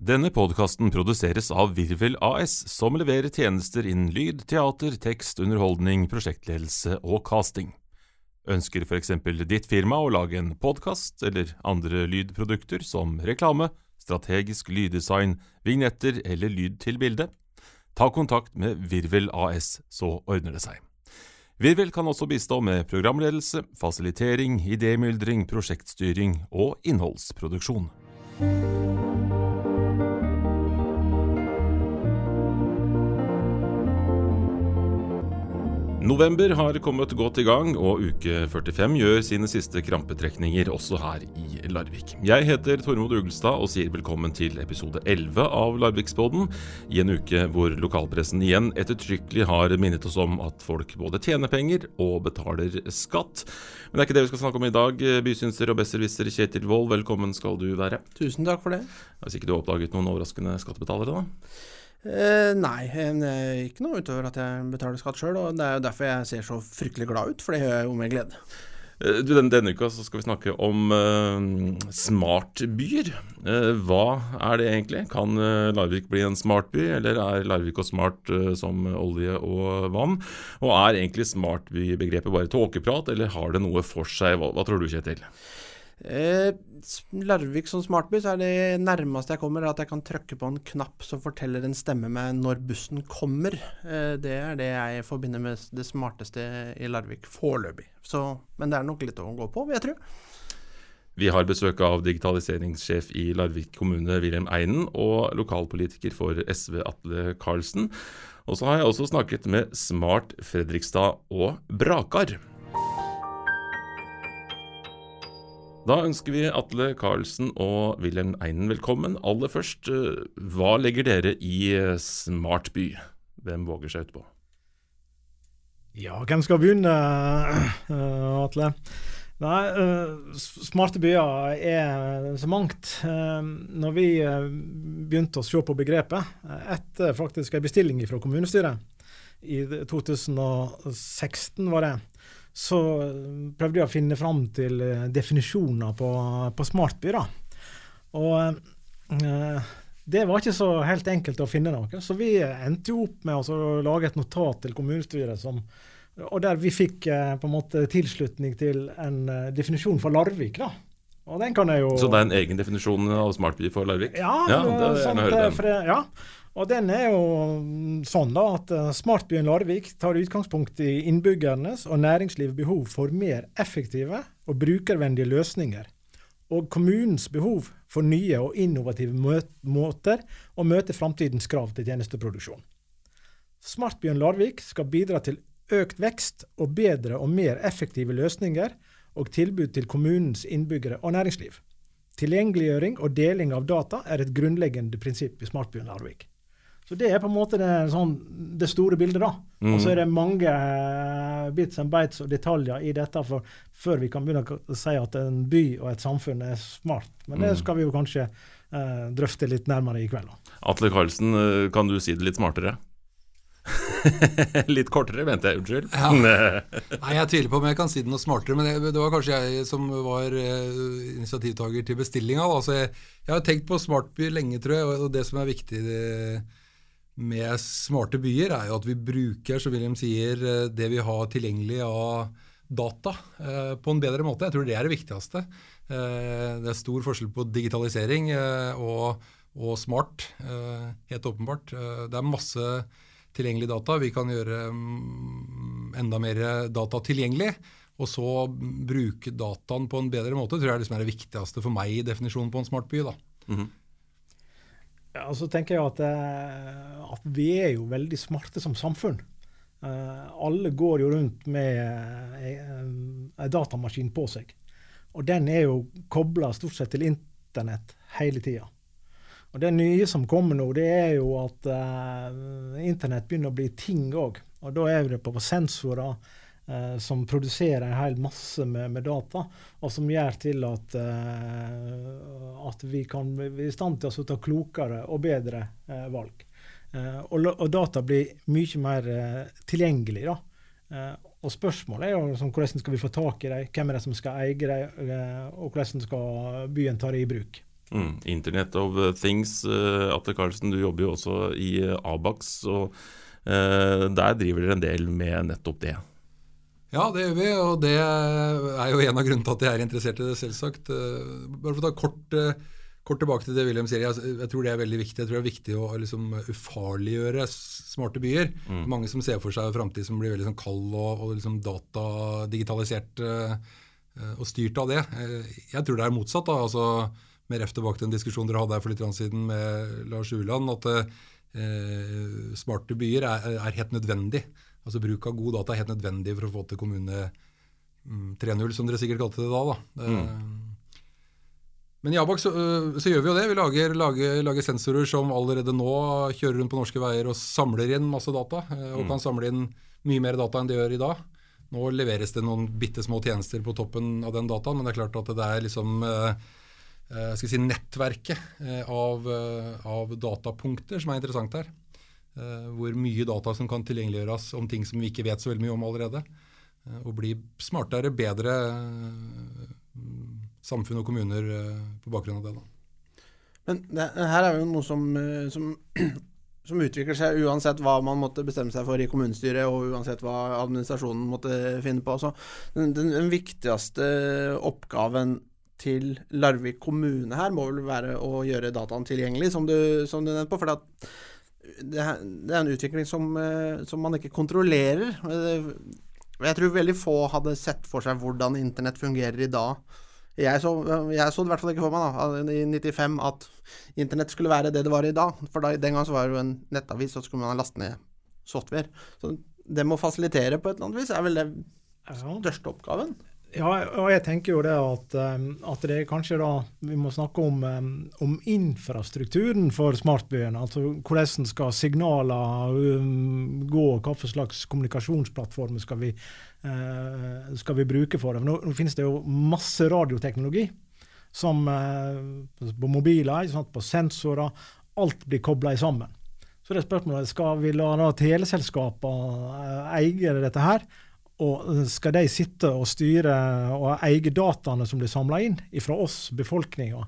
Denne podkasten produseres av Virvel AS, som leverer tjenester innen lyd, teater, tekst, underholdning, prosjektledelse og casting. Ønsker f.eks. ditt firma å lage en podkast eller andre lydprodukter som reklame, strategisk lyddesign, vignetter eller lyd til bilde? Ta kontakt med Virvel AS, så ordner det seg. Virvel kan også bistå med programledelse, fasilitering, idémyldring, prosjektstyring og innholdsproduksjon. November har kommet godt i gang, og uke 45 gjør sine siste krampetrekninger også her i Larvik. Jeg heter Tormod Ugelstad og sier velkommen til episode 11 av Larviksboden, i en uke hvor lokalpressen igjen ettertrykkelig har minnet oss om at folk både tjener penger og betaler skatt. Men det er ikke det vi skal snakke om i dag. Bysynser og besserwisser Kjetil Wold, velkommen skal du være. Tusen takk for det. Hvis ikke du har oppdaget noen overraskende skattebetalere, da? Eh, nei, eh, ikke noe utover at jeg betaler skatt sjøl. Og det er jo derfor jeg ser så fryktelig glad ut, for det gjør jeg jo med glede. Eh, du, denne, denne, uka så skal vi snakke om uh, smartbyer. Uh, hva er det egentlig? Kan uh, Larvik bli en smartby, eller er Larvik og smart som olje og vann? Og er egentlig smartbybegrepet bare tåkeprat, eller har det noe for seg? Hva, hva tror du, Kjetil? Eh, Larvik som smartby, så er det nærmeste jeg kommer at jeg kan trykke på en knapp som forteller en stemme meg når bussen kommer. Eh, det er det jeg forbinder med det smarteste i Larvik foreløpig. Men det er nok litt å gå på, vil jeg tro. Vi har besøk av digitaliseringssjef i Larvik kommune, Wilhelm Einen, og lokalpolitiker for SV, Atle Karlsen. Og så har jeg også snakket med Smart Fredrikstad og Brakar. Da ønsker vi Atle Karlsen og Wilhelm Einen velkommen. Aller først, eh, hva legger dere i smart smartby? Hvem våger seg utpå? Ja, hvem skal begynne, uh, Atle? Nei, smarte byer er så mangt. Når vi begynte å se på begrepet, etter faktisk en bestilling fra kommunestyret i 2016, var det, så prøvde jeg å finne fram til eh, definisjoner på, på smartby. da. Og eh, det var ikke så helt enkelt å finne noe, så vi endte jo opp med å lage et notat til kommunestyret som, og der vi fikk eh, på en måte tilslutning til en eh, definisjon for Larvik. da. Og den kan jeg jo... Så det er en egen definisjon av smartby for Larvik? Ja, ja det, er for det, ja. Og den er jo sånn da at eh, Smartbyen Larvik tar utgangspunkt i innbyggernes og næringslivets behov for mer effektive og brukervennlige løsninger, og kommunens behov for nye og innovative måter å møte framtidens krav til tjenesteproduksjon. Smartbyen Larvik skal bidra til økt vekst og bedre og mer effektive løsninger og tilbud til kommunens innbyggere og næringsliv. Tilgjengeliggjøring og deling av data er et grunnleggende prinsipp i Smartbyen Larvik. Så Det er på en måte det, sånn, det store bildet. da. Mm. Og så er det mange uh, bits and bites og detaljer i dette for, før vi kan begynne å si at en by og et samfunn er smart. Men det mm. skal vi jo kanskje eh, drøfte litt nærmere i kveld. Da. Atle Karlsen, eh, kan du si det litt smartere? litt kortere, mente jeg. Unnskyld. Ja. Nei, Jeg tviler på om jeg kan si det noe smartere, men det, det var kanskje jeg som var eh, initiativtaker til bestillinga. Altså, jeg, jeg, har tenkt på smartby lenge, tror jeg, og det som er viktig det, med smarte byer, er jo at vi bruker, som William sier, eh, det vi har tilgjengelig av data eh, på en bedre måte. Jeg tror det er det viktigste. Eh, det er stor forskjell på digitalisering og, og smart, helt åpenbart. Det er masse tilgjengelig data. Vi kan gjøre mm, enda mer data tilgjengelig. Og så bruke dataen på en bedre måte tror jeg liksom er det viktigste for meg i definisjonen på en smart by. da. Mm -hmm. Ja, så tenker jeg at, eh, at, vi er jo veldig smarte som samfunn. Uh, alle går jo rundt med en uh, datamaskin på seg. Og den er jo kobla stort sett til internett hele tida. Og det nye som kommer nå, det er jo at internett begynner å bli ting òg. Og da er det på sensorer eh, som produserer en hel masse med, med, data, og som gjør til at, eh, at vi kan være i stand til å ta klokere og bedre eh, valg. Eh, og, og, data blir mye mer eh, tilgjengelig. da. Eh, og spørsmålet er jo liksom, hvordan skal vi få tak i dem, hvem er det som skal eie dem, og hvordan skal byen ta det i bruk. Mm, Internet of Things. Atle Karlsen, du jobber jo også i Abax. og Der driver dere en del med nettopp det. Ja, det gjør vi, og det er jo en av grunnene til at jeg er interessert i det, selvsagt. Bare for å ta kort, kort tilbake til det William sier. Jeg, jeg, tror det er veldig viktig. Jeg tror det er viktig å liksom, ufarliggjøre smarte byer. Mm. Mange som ser for seg en framtid som blir veldig sånn kald og, og liksom datadigitalisert og styrt av det. Jeg tror det er motsatt. da, altså med ref tilbake til en diskusjon dere hadde her for litt siden med Lars Uland, at eh, smarte byer er, er, helt nødvendig. Altså Bruk av god data er helt nødvendig for å få til kommune 3.0, mm, som dere sikkert kalte det da. da. Mm. Eh, men i Abak så, eh, så, gjør vi jo det. Vi lager, lager, lager, sensorer som allerede nå kjører rundt på norske veier og samler inn masse data. Eh, og mm. kan samle inn mye mer data enn de gjør i dag. Nå leveres det noen bitte små tjenester på toppen av den dataen, men det er klart at det er liksom skal si, nettverket av, av, datapunkter som er interessant her. Hvor mye data som kan tilgjengeliggjøres om ting som vi ikke vet så veldig mye om allerede. Og bli smartere, bedre samfunn og kommuner på bakgrunn av det. Da. Men det, her er jo noe som, som, som, utvikler seg uansett hva man måtte bestemme seg for i kommunestyret, og uansett hva administrasjonen måtte finne på. Så den, den, viktigste oppgaven til Larvik kommune her må vel være å gjøre dataen tilgjengelig, som du, som du nevnte på. For det, er, det er en utvikling som, eh, som, man ikke kontrollerer. Jeg tror veldig få hadde sett for seg hvordan internett fungerer i dag. Jeg så, jeg så det i hvert fall ikke for meg da, i 95 at internett skulle være det det var i dag. For da, den gang så var det jo en nettavis, og så skulle man laste ned software. Så det med å fasilitere på et eller annet vis er vel det største oppgaven. Ja, og jeg tenker jo det at, at det kanskje da vi må snakke om, om infrastrukturen for smartbyen. Altså hvordan skal signaler um, gå, hva for slags kommunikasjonsplattformer skal vi, uh, skal vi bruke for det. Nå, nå, finnes det jo masse radioteknologi som uh, på mobiler, på sensorer. Alt blir kobla sammen. Så det er spørsmålet skal vi la teleselskapene uh, eie dette her. Og skal de sitte og styre og eie dataene som blir samla inn fra oss, befolkninga?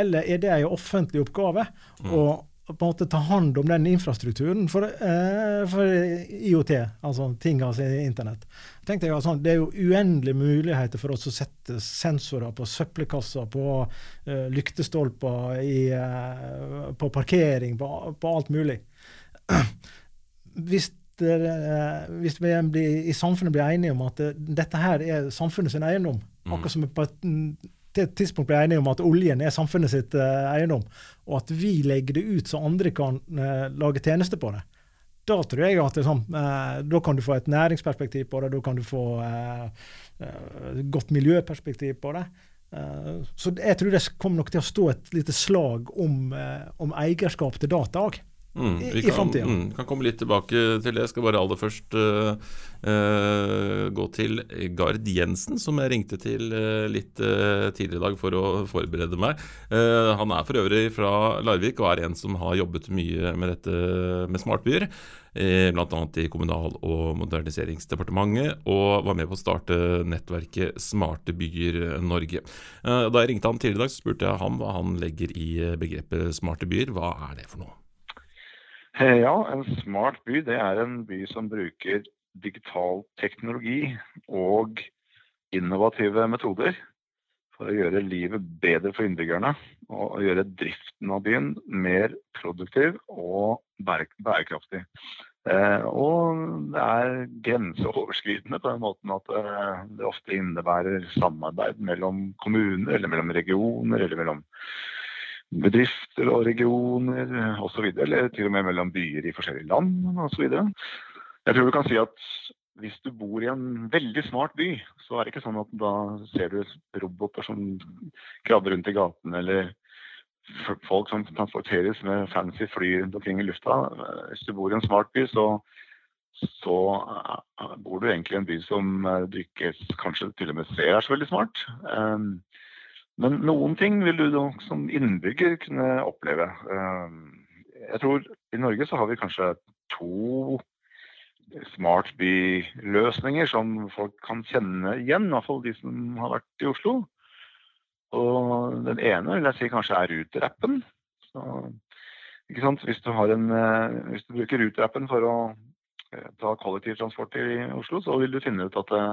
Eller er det en offentlig oppgave mm. å på en måte ta hånd om den infrastrukturen for, eh, for IOT, altså ting altså internett? Tenkte jeg, altså, Det er jo uendelige muligheter for oss å sette sensorer på søppelkasser, på eh, lyktestolper, i, eh, på parkering, på, på alt mulig. Hvis Eh, hvis vi blir, i samfunnet blir enige om at eh, dette her er samfunnet sin eiendom, mm. akkurat som vi på et, et tidspunkt blir enige om at oljen er samfunnet sitt uh, eiendom, og at vi legger det ut så andre kan lage tjenester på det, da tror jeg at sånn, uh, da kan du få et næringsperspektiv på det, da kan du få et godt miljøperspektiv på det. så jeg tror det kommer nok til å stå et lite slag om, om eierskap til data òg. Mm, i, i framtida. Mm, kan komme litt tilbake til det. Jeg skal bare aller først uh, uh, gå til Gard Jensen, som jeg ringte til uh, litt tidligere i dag for å forberede meg. han er for øvrig fra Larvik og er en som har jobbet mye med dette med smartbyer. Bl.a. i Kommunal- og moderniseringsdepartementet, og var med på å starte nettverket Smarte byer Norge. Da jeg ringte han tidligere i dag, så spurte jeg ham hva han legger i begrepet smarte byer. Hva er det for noe? Eh, ja, en smart by det er en by som bruker digital teknologi og innovative metoder for å gjøre livet bedre for innbyggerne og gjøre driften av byen mer produktiv og bærekraftig. Eh, og det er grenseoverskridende på den måten at eh, det ofte innebærer samarbeid mellom kommuner, eller mellom regioner, eller mellom bedrifter og regioner osv. Eller til og med mellom byer i forskjellige land osv. Jeg tror du kan si at hvis du bor i en veldig smart by, så er det ikke sånn at da ser du roboter som krabber rundt i gatene, eller folk som transporteres med fancy fly rundt omkring i lufta. Hvis du bor i en smart by, så, så bor du egentlig i en by som du ikke kanskje til og med ser er så veldig smart. Men noen ting vil du som innbygger kunne oppleve. Eh, jeg tror i Norge så har vi kanskje to smart by-løsninger som folk kan kjenne igjen, i hvert fall de som har vært i Oslo. Og den ene vil jeg si kanskje er Ruter-appen. Hvis du, en, eh, hvis du bruker Ruter-appen for å eh, ta kollektivtransport i Oslo, så vil du finne ut at det,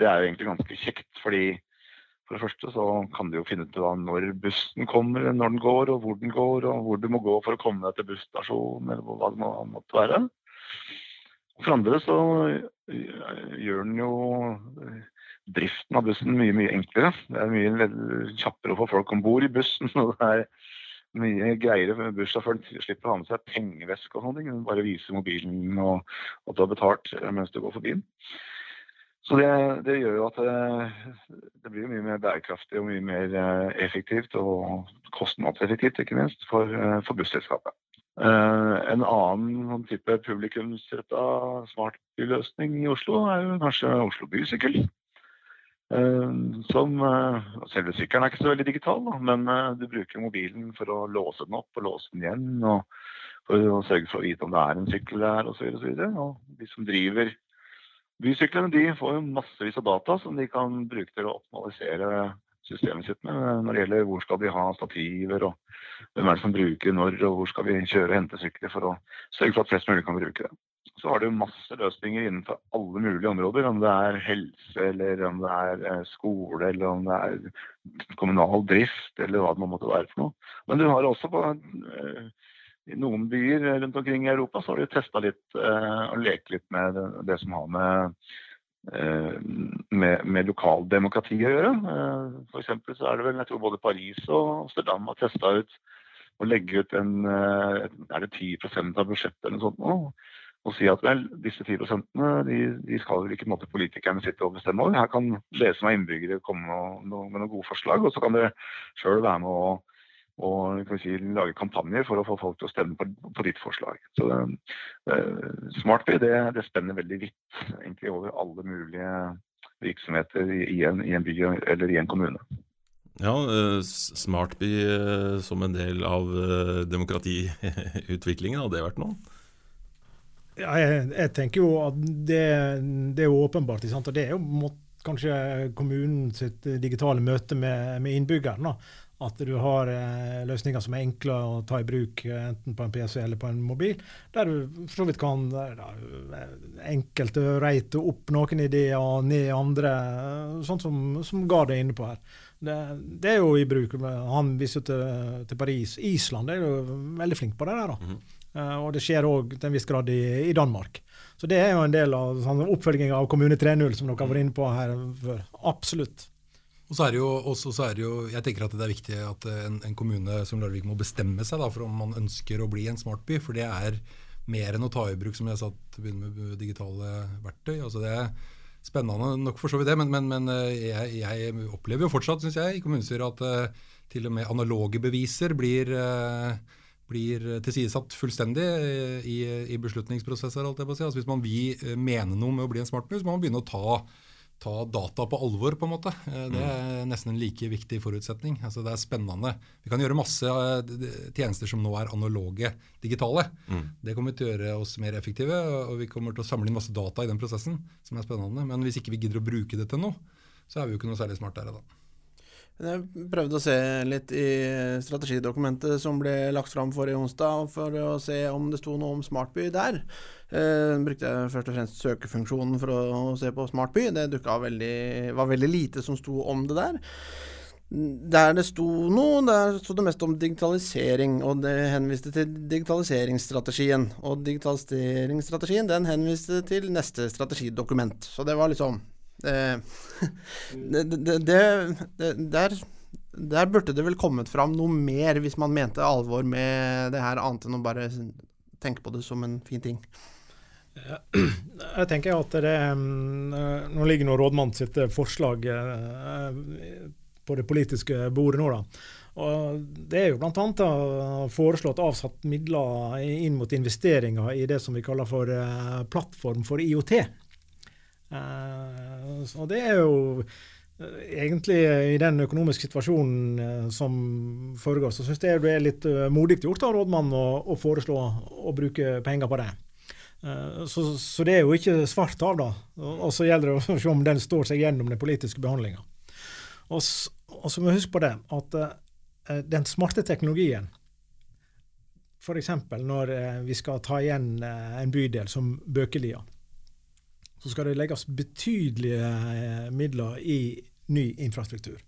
det er egentlig ganske kjekt. fordi for det første så kan du jo finne ut av når bussen kommer, når den går, og hvor den går, og hvor du må gå for å komme deg til busstasjonen, eller hva det måtte være. For andre så gjør den jo driften av bussen mye, mye enklere. Det er mye kjappere å få folk om bord i bussen. og det er mye greiere. for Bussjåføren slipper å ha med seg pengeveske og sånne ting. Bare vise mobilen og at du har betalt mens du går forbi den. Så det, det, gjør jo at det, det, blir mye mer bærekraftig og mye mer eh, effektivt, og kostnadseffektivt ikke minst, for, eh, for busselskapet. En annen sånn type publikumsretta smartbyløsning i Oslo er jo kanskje Oslo Bysykkel. Som Selve sykkelen er ikke så veldig digital, men du bruker mobilen for å låse den opp og låse den igjen. og For å sørge for å vite om det er en sykkel der osv. Og, så videre, og de som driver bysyklene de får massevis av data som de kan bruke til å optimalisere systemet sitt med når det gjelder hvor skal de ha stativer, og hvem er det som bruker når, og hvor skal vi kjøre og hente sykler for å sørge for at flest mulig kan bruke det. Så har du masse løsninger innenfor alle mulige områder, om det er helse, eller om det er eh, skole, eller om det er kommunal drift, eller hva det måtte være for noe. Men du har også på eh, i noen byer rundt omkring i Europa så har de testa litt eh, og lekt litt med det, det som har med Eh, med, med lokaldemokrati å gjøre. Eh, F.eks. så er det vel, jeg tror både Paris og Amsterdam har testa ut å legge ut en eh, Er det 10% av budsjettet eller noe sånt Og, Og si at vel, disse 10% de, de skal vel ikke måte, politikerne sitte og bestemme over. Her kan dere som er innbyggere komme med, med noen gode forslag, og så kan dere sjøl være med å og si, lage kampanjer for å få folk til å stemme på, på ditt forslag. Så uh, Smartby det, det, spenner veldig vidt egentlig over alle mulige virksomheter i en, i en by eller i en kommune. Ja, uh, Smartby uh, som en del av demokratiutviklingen, hadde det vært noe? Ja, jeg, jeg, tenker jo at det, det er jo åpenbart. og Det er jo kanskje kommunens digitale møte med, med innbyggerne. At du har eh, løsninger som er enkle å ta i bruk, eh, enten på en PC eller på en mobil. Der du for så vidt kan da, eh, enkelt reite opp noen ideer og ned andre, sånn som, som Gard er inne på her. Det, det, er jo i bruk. Han viser til, til Paris. Island er jo veldig flink på det der. da. Mm -hmm. uh, og det skjer òg til en viss grad i, i, Danmark. Så det er jo en del av sånn, oppfølginga av Kommune 3.0, som dere har vært inne på her før. Absolutt. Og så er det jo, også, så er det jo jeg tenker at det er viktig at en, en kommune som Larvik må bestemme seg da, for om man ønsker å bli en smartby. For det er mer enn å ta i bruk som jeg sa, begynne med digitale verktøy. altså det er Spennende nok for så vidt det, men, men, men eh, jeg, jeg, opplever jo fortsatt synes jeg, i kommunestyret at uh, til og med analoge beviser blir, blir tilsidesatt fullstendig i, i beslutningsprosesser. Altså, hvis man vil mene noe med å bli en smartby, så må man begynne å ta ta data på alvor, på en måte. Eh, det er nesten en like viktig forutsetning. Altså, det er spennende. Vi kan gjøre masse eh, tjenester som nå er analoge, digitale. Mm. Det kommer til å gjøre oss mer effektive, og vi kommer til å samle inn masse data i den prosessen, som er spennende. Men hvis ikke vi gidder å bruke det til noe, så er vi jo ikke noe særlig smartere da. Jeg prøvde å se litt i strategidokumentet som ble lagt fram forrige onsdag, for å se om det sto noe om Smartby der. Eh, brukte jeg først og fremst søkefunksjonen for å se på Smartby. Det veldig, var veldig lite som sto om det der. Der det sto noe, der sto det mest om digitalisering, og det henviste til digitaliseringsstrategien. Og digitaliseringsstrategien den henviste til neste strategidokument. Så det var liksom Eh, det, det, det, der, der burde det vel kommet fram noe mer, hvis man mente alvor med det her, annet enn å bare tenke på det som en fin ting. Jeg tenker at det mm, Nå ligger nå rådmannen sitt eh, forslag eh, på det politiske bordet nå. da. Og Det er jo bl.a. foreslått avsatt midler inn mot investeringer i det som vi kaller for plattform for IOT. Så det er jo egentlig i den økonomiske situasjonen som foregår, så syns jeg det er litt modig gjort av rådmannen å, foreslå å bruke penger på det. Så, så, det er jo ikke svart av, da. Og så gjelder det å se om den står seg gjennom den politiske behandlinga. Og, og så må vi huske på det at uh, den smarte teknologien F.eks. når vi skal ta igjen en bydel som Bøkelia, så skal det legges betydelige midler i ny infrastruktur.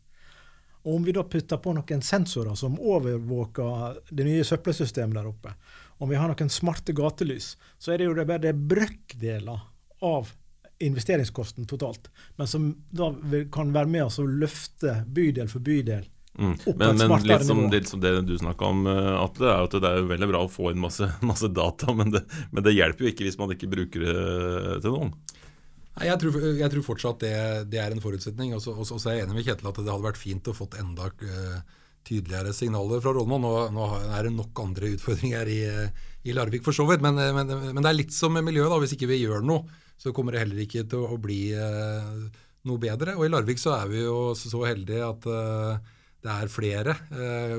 Og Om vi da putter på noen sensorer som overvåker det nye søppelsystemet der oppe, om vi har noen smarte gatelys, så er det jo det bare brøkdeler av investeringskosten totalt, men som da kan være med oss å løfte bydel for bydel. Mm. Men, men litt, som, litt, som, det du snakka om, eh, Atle, er at det er veldig bra å få inn masse, masse data, men det, men det, hjelper jo ikke hvis man ikke bruker det til noen. Nei, jeg, tror, jeg tror, fortsatt det, det, er en forutsetning. Og så er jeg enig med Kjetil at det hadde vært fint å fått enda uh, tydeligere signaler fra Rådmann. Nå, nå, er det nok andre utfordringer i, i Larvik for så vidt, men, men, men, det er litt som med miljøet. da, Hvis ikke vi gjør noe, så kommer det heller ikke til å bli eh, noe bedre. Og i Larvik så er vi jo så heldige at eh, det er flere eh,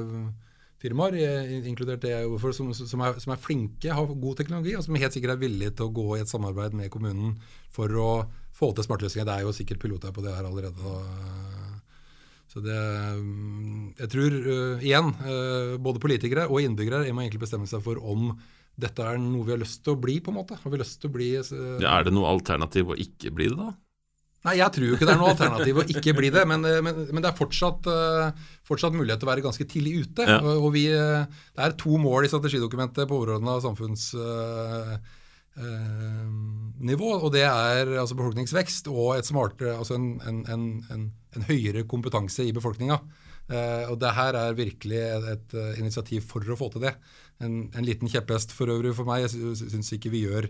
firmaer, inkludert det som, som, er, som er flinke, har god teknologi, og som helt sikkert er villige til å gå i et samarbeid med kommunen for å få til smartløsninger. Det er jo sikkert piloter på det her allerede. Så det, jeg tror uh, igjen, uh, både politikere og innbyggere må egentlig bestemme seg for om dette er noe vi har lyst til å bli, på en måte. Har vi lyst til å bli uh, ja, Er det noe alternativ å ikke bli det, da? Nei, jeg tror jo ikke det er noe alternativ å ikke bli det. Men, men, men det er fortsatt, fortsatt, mulighet til å være ganske tidlig ute. Ja. Og, og vi, det er to mål i strategidokumentet på overordna samfunnsnivå. Uh, og det er altså befolkningsvekst og et smartere altså en, en, en, en høyere kompetanse i befolkninga. Uh, og det her er virkelig et, et, initiativ for å få til det. En, en liten kjepphest for øvrig for meg. Jeg syns ikke vi gjør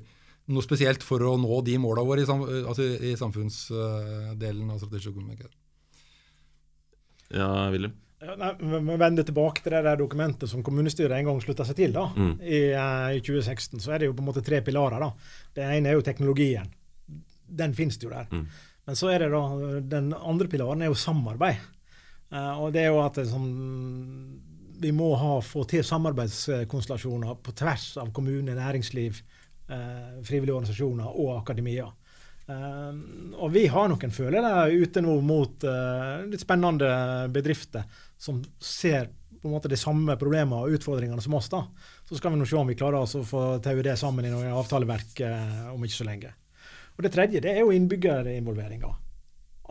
noe spesielt for å nå de måla våre i, sam, altså i samfunnsdelen av strategidokumentet. Ja, Wilhelm? Nei, vende tilbake til det der dokumentet som kommunestyret en gang slutta seg til da, mm. i, uh, i, 2016. Så er det jo på en måte tre pilarer. da. Det ene er jo teknologien. Den finnes jo der. Mm. Men så er det da, den andre pilaren er jo samarbeid. Uh, og det er jo at det, som, vi må ha, få til samarbeidskonstellasjoner på tvers av kommune, næringsliv, uh, frivillige organisasjoner og akademia. Eh, og vi har noen følere ute nå mot eh, litt spennende bedrifter som ser på en måte de samme problemene og utfordringene som oss. da. Så skal vi nå se om vi klarer oss å få taue det sammen i noen avtaleverk eh, om ikke så lenge. Og Det tredje det er jo innbyggerinvolveringa.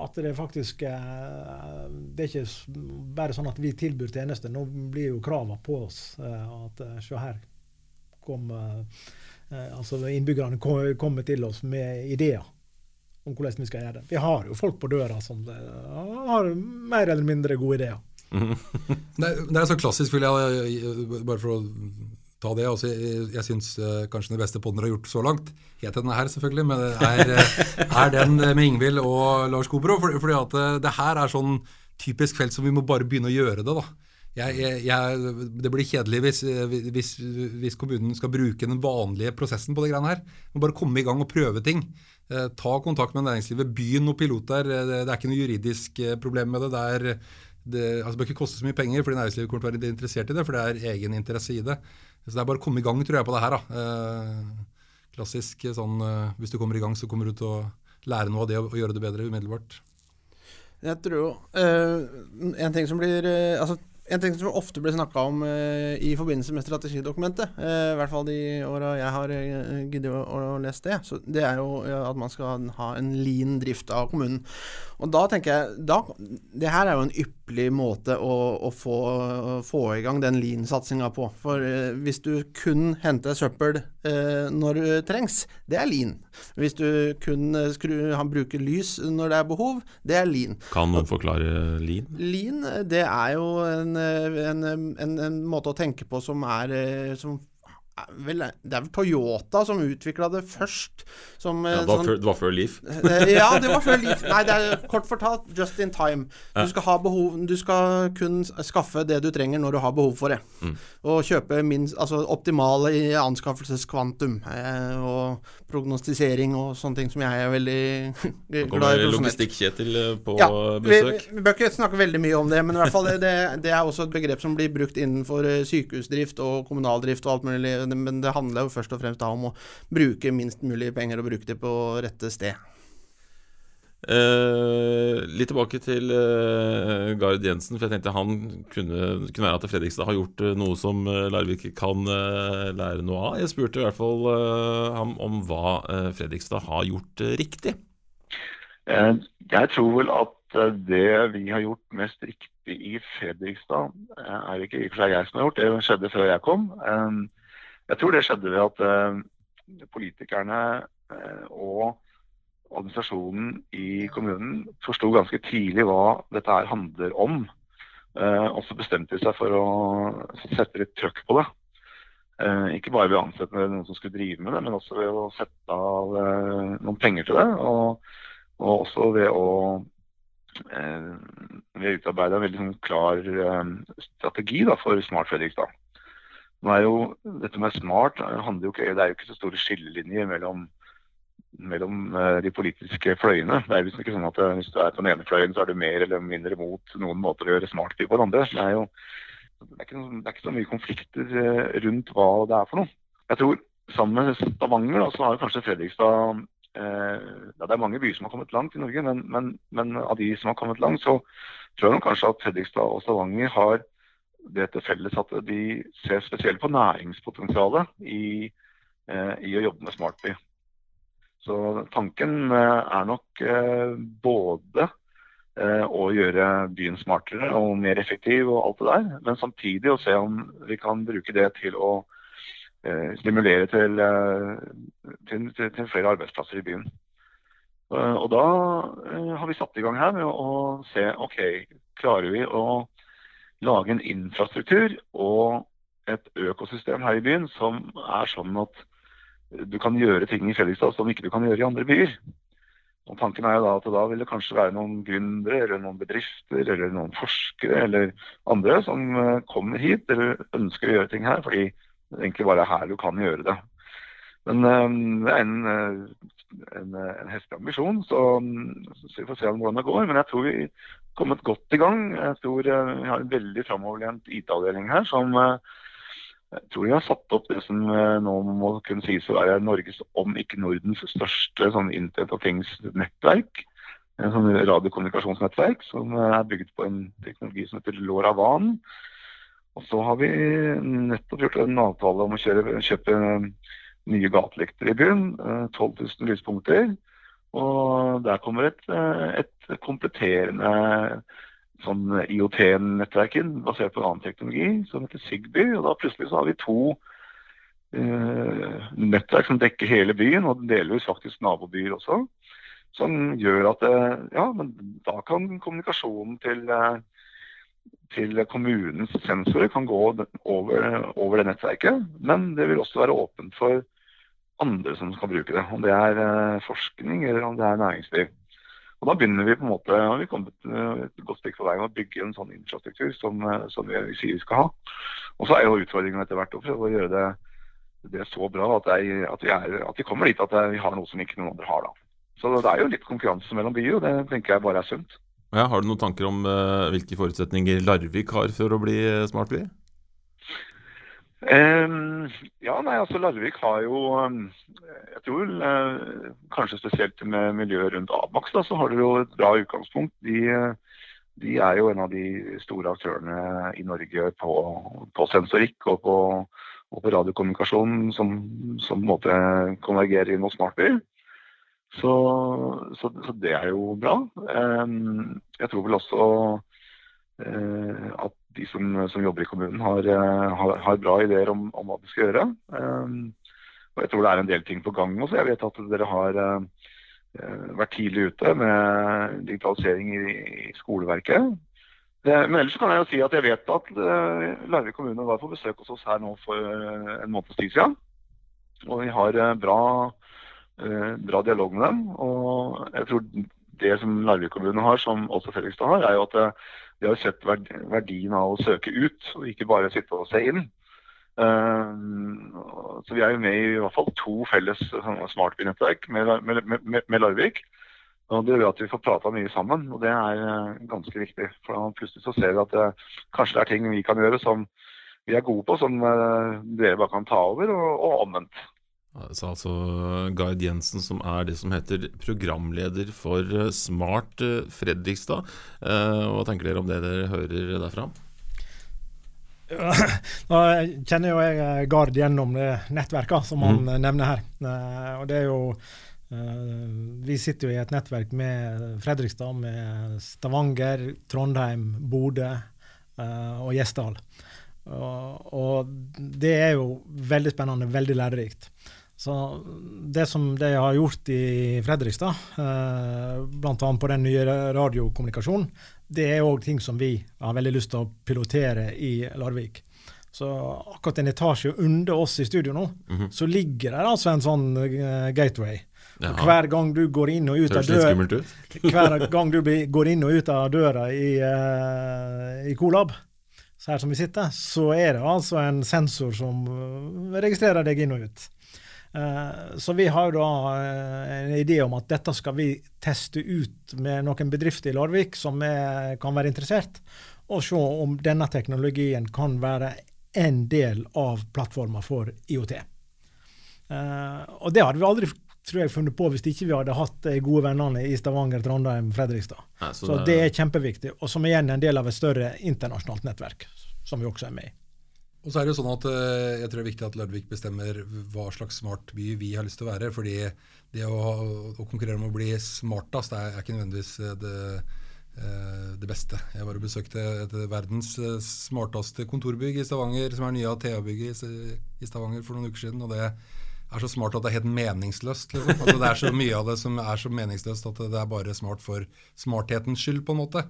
At det faktisk eh, Det er ikke bare sånn at vi tilbyr tjenester. Nå blir jo kravene på oss at se her kom altså Innbyggerne kommer til oss med ideer om hvordan vi skal gjøre det. Vi har jo folk på døra som har mer eller mindre gode ideer. det, er, det, er, så klassisk, vil jeg, bare for å ta det. Altså, jeg jeg syns uh, kanskje den beste poden dere har gjort så langt, het denne her selvfølgelig, men det er, eh, er den med Ingvild og Lars Kobro. For, fordi at det her er sånn typisk felt som vi må bare begynne å gjøre det. da jeg, jeg, jeg, det blir kjedelig hvis, hvis, hvis, kommunen skal bruke den vanlige prosessen på det greiene her. Men bare komme i gang og prøve ting. Eh, ta kontakt med næringslivet. Begynn noen piloter. Det, det, er ikke noe juridisk eh, problem med det. Det, er, det, altså, bør ikke koste så mye penger, fordi næringslivet kommer til å være interessert i det. For det er egen interesse i det. Så det er bare å komme i gang, tror jeg, på det her. Da. Eh, klassisk sånn eh, hvis du kommer i gang, så kommer du til å lære noe av det og, gjøre det bedre umiddelbart. Jeg tror jo En ting som blir altså en ting som ofte blir snakka om uh, i forbindelse med strategidokumentet, uh, i hvert fall de åra jeg har uh, giddet å, å lese det, så det er jo at man skal ha en lean drift av kommunen. Og da tenker jeg da, Det her er jo en ypperlig måte å, å få, å få, i gang den lean-satsinga på. For hvis du kun henter søppel når det trengs, det er lean. Hvis du kun skru, han bruker lys når det er behov, det er lean. Kan noen forklare lean? Lean, det er jo en en, en, en, måte å tenke på som er eh, som Vel, det er vel Toyota som utvikla det først. Som, ja, det, var sånn, før, det var før Leaf? Eh, ja, det var før Leaf. Nei, det er kort fortalt just in time. Du skal, ha behov, du skal kun skaffe det du trenger når du har behov for det. Mm. Og kjøpe minst, altså optimale i anskaffelseskvantum. Eh, og prognostisering og sånne ting som jeg er veldig glad i. Logistikk-Kjetil eh, på ja, besøk? Vi, vi bør ikke snakke veldig mye om det, men i hvert fall det, det, er også et begrep som blir brukt innenfor sykehusdrift og kommunaldrift og alt mulig men det handler jo først og fremst da om å bruke minst mulig penger og bruke det på rette sted. Eh, litt tilbake til eh, Gard Jensen, for jeg tenkte han kunne, kunne være at Fredrikstad har gjort eh, noe som eh, Larvik kan eh, lære noe av. Jeg spurte i hvert fall eh, ham om hva eh, Fredrikstad har gjort eh, riktig. Eh, Jeg tror vel at eh, det vi har gjort mest riktig i Fredrikstad, eh, er ikke i og for seg jeg som har gjort, det skjedde før jeg kom. Eh, Jeg tror det skjedde ved at eh, politikerne eh, og administrasjonen i kommunen forsto ganske tidlig hva dette her handler om. Eh, Og så bestemte de seg for å sette litt trøkk på det. Ikke bare ved å ansette noen som skulle drive med det, men også ved å sette av noen penger til det. Og, og også ved å ved å utarbeide en veldig sånn klar strategi da, for Smart Fredrikstad. Nå er jo, dette med smart handler jo ikke, Det er jo ikke så store skillelinjer mellom, mellom eh, de politiske fløyene. Det er jo ikke sånn at eh, Hvis du er på den ene fløyen, så er du mer eller mindre mot noen måter å gjøre smart på den andre. Det er jo det er, ikke, det er ikke så mye konflikter eh, rundt hva det er for noe. Jeg tror sammen med Stavanger da, så har kanskje Fredrikstad eh, ja, Det er mange byer som har kommet langt i Norge, men, men, men av de som har kommet langt, så tror jeg kanskje at Fredrikstad og Stavanger har det til felles at de ser spesielt på næringspotensialet i, eh, i å jobbe med smartby. Så tanken eh, er nok eh, både å gjøre byen smartere og mer effektiv og alt det der, men samtidig å se om vi kan bruke det til å stimulere til, til, til, flere arbeidsplasser i byen. Og da har vi satt i gang her med å se ok, klarer vi å lage en infrastruktur og et økosystem her i byen som er sånn at du kan gjøre ting i Fredrikstad som ikke du kan gjøre i andre byer. Og Tanken er jo da at da vil det kanskje være noen gründere eller noen bedrifter eller noen forskere eller andre som eh, kommer hit eller ønsker å gjøre ting her, fordi det egentlig bare er her du kan gjøre det. Men eh, det er en, eh, en, eh, en heftig ambisjon, så, så vi får se hvordan det går. Men jeg tror vi er kommet godt i gang. Jeg tror eh, vi har en veldig framoverlent IT-avdeling her som eh, jeg tror vi har satt opp det som nå må kunne sies å være Norges, om ikke Nordens, største sånn Internet of Things-nettverk. En sånn radiokommunikasjonsnettverk som er bygget på en teknologi som heter LoRaWAN. Og så har vi nettopp gjort en avtale om å kjøre, kjøpe nye gatelykter i byen. eh, 12 000 lyspunkter. Og der kommer et, eh, et kompletterende sånn IOT-nettverk inn, basert på en annen teknologi, som heter Sigby. Og da plutselig så har vi to eh, nettverk som dekker hele byen, og delvis faktisk nabobyer også. Som gjør at eh, ja, men da kan kommunikasjonen til, eh, til kommunens sensorer kan gå over, over det nettverket. Men det vil også være åpent for andre som skal bruke det. Om det er eh, forskning eller om det er næringsliv. Og Da begynner vi på en måte, og vi kommet eh, et godt stykke på vei å bygge en sånn infrastruktur som, eh, som vi, sier vi skal ha. Og så er jo utfordringen etter hvert å prøve å gjøre det, det så bra at, er, at, vi er, at vi kommer dit at vi har noe som ikke noen andre har. da. Så det er jo litt konkurranse mellom byer, og det tenker jeg bare er sunt. Ja, har du noen tanker om hvilke forutsetninger Larvik har for å bli smart smartby? Ehm, ja, nei, altså Larvik har jo ehm, Jeg tror uh, kanskje spesielt med miljøet rundt Abax, da, så har dere jo et bra utgangspunkt. De, de er jo en av de store aktørene i Norge på, på sensorikk og på, og på radiokommunikasjon som, som på en måte konvergerer inn mot smartby. Så, så, så det er jo bra. Um, jeg tror vel også uh, at de som, som jobber i kommunen har, eh, har, har bra ideer om, om hva de skal gjøre. Um, og jeg tror det er en del ting på gang også. Jeg vet at dere har eh, eh, vært tidlig ute med digitalisering i, i skoleverket. Men ellers kan jeg jo si at jeg vet at Larvik kommune var på besøk hos oss her nå for en måneds tid siden. Og vi har bra, bra dialog med dem. Og jeg tror det som Larvik kommune har, som også Fredrikstad har, er jo at de har sett verd- verdien av å søke ut, og ikke bare sitte og se inn. Eh, så vi er jo med i i hvert fall to felles sånne smartbynettverk med, med, med, med Larvik. Og Det gjør at vi får prata mye sammen, og det er eh, ganske viktig. For da plutselig så ser vi at det kanskje det er ting vi kan gjøre som vi er gode på, som eh, dere bare kan ta over, og, og omvendt. Altså, altså Gard Jensen, som er det som heter programleder for Smart Fredrikstad. Hva tenker dere om det dere hører derfra? Nå kjenner jo jeg Gard gjennom det nettverket som han mm. nevner her. Og det er jo Vi sitter jo i et nettverk med Fredrikstad, med Stavanger, Trondheim, Bodø og Gjesdal. Og det er jo veldig spennende, veldig lærerikt. Så det som de har gjort i Fredrikstad, eh, bl.a. på den nye radiokommunikasjonen, det er òg ting som vi har veldig lyst til å pilotere i Larvik. Så akkurat en etasje under oss i studio nå, mm -hmm. så ligger det altså en sånn gateway. gateway. Hver gang du går inn og ut av døra Hver gang du går inn og ut av døra i, uh, i Colab, så her som vi sitter, så er det altså en sensor som uh, registrerer deg inn og ut. Uh, så vi har da uh, en idé om at dette skal vi teste ut med noen bedrifter i Larvik som er, kan være interessert, og se om denne teknologien kan være en del av plattforma for IOT. Uh, og det hadde vi aldri tror jeg, funnet på hvis ikke vi hadde hatt de gode vennene i Stavanger, Trondheim, Fredrikstad. Ja, så, så det, det er kjempeviktig, og som igjen er en del av et større internasjonalt nettverk, som vi også er med i. Og så er det jo sånn at eh, jeg tror det er viktig at Ludvig bestemmer hva slags smart by vi har lyst til å være. fordi det å, å konkurrere om å bli smartest er, ikke nødvendigvis eh, det, eh, det, beste. Jeg bare besøkte et verdens smarteste kontorbygg i Stavanger, som er nye Athea-bygget i Stavanger for noen uker siden. og det er så smart at det er helt meningsløst. Liksom. Altså, det er så mye av det som er så meningsløst at det er bare smart for smarthetens skyld. på en måte.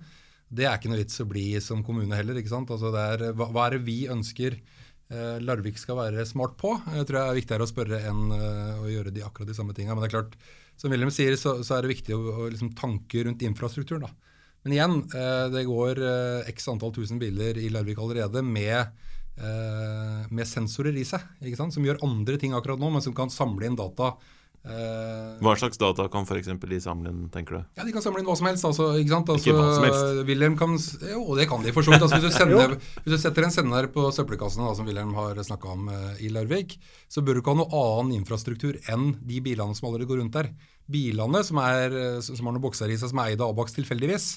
Det er ikke noe vits å bli som kommune heller. ikke sant? Altså er, hva, hva, er det vi ønsker eh, Larvik skal være smart på? Jeg tror det er viktigere å spørre enn uh, å gjøre de akkurat de samme tinga. Men det er klart, som Wilhelm sier, så, så, er det viktig å, å liksom, tanke rundt infrastrukturen. da. Men igjen, eh, det går eh, x antall tusen biler i Larvik allerede med, eh, med sensorer i seg, ikke sant? som gjør andre ting akkurat nå, men som kan samle inn data hva slags data kan f.eks. de samle inn, tenker du? Ja, De kan samle inn hva som helst. Altså, ikke sant? Altså, ikke hva som helst. Wilhelm kan, jo, det kan de for så vidt. Altså, hvis, du sender, hvis, du setter en sender på søppelkassene, som Wilhelm har snakka om uh, i Larvik, så bør du ikke ha noe annen infrastruktur enn de bilene som allerede går rundt der. Bilene som, er, som har noen bokser i seg som er eid av Abax tilfeldigvis,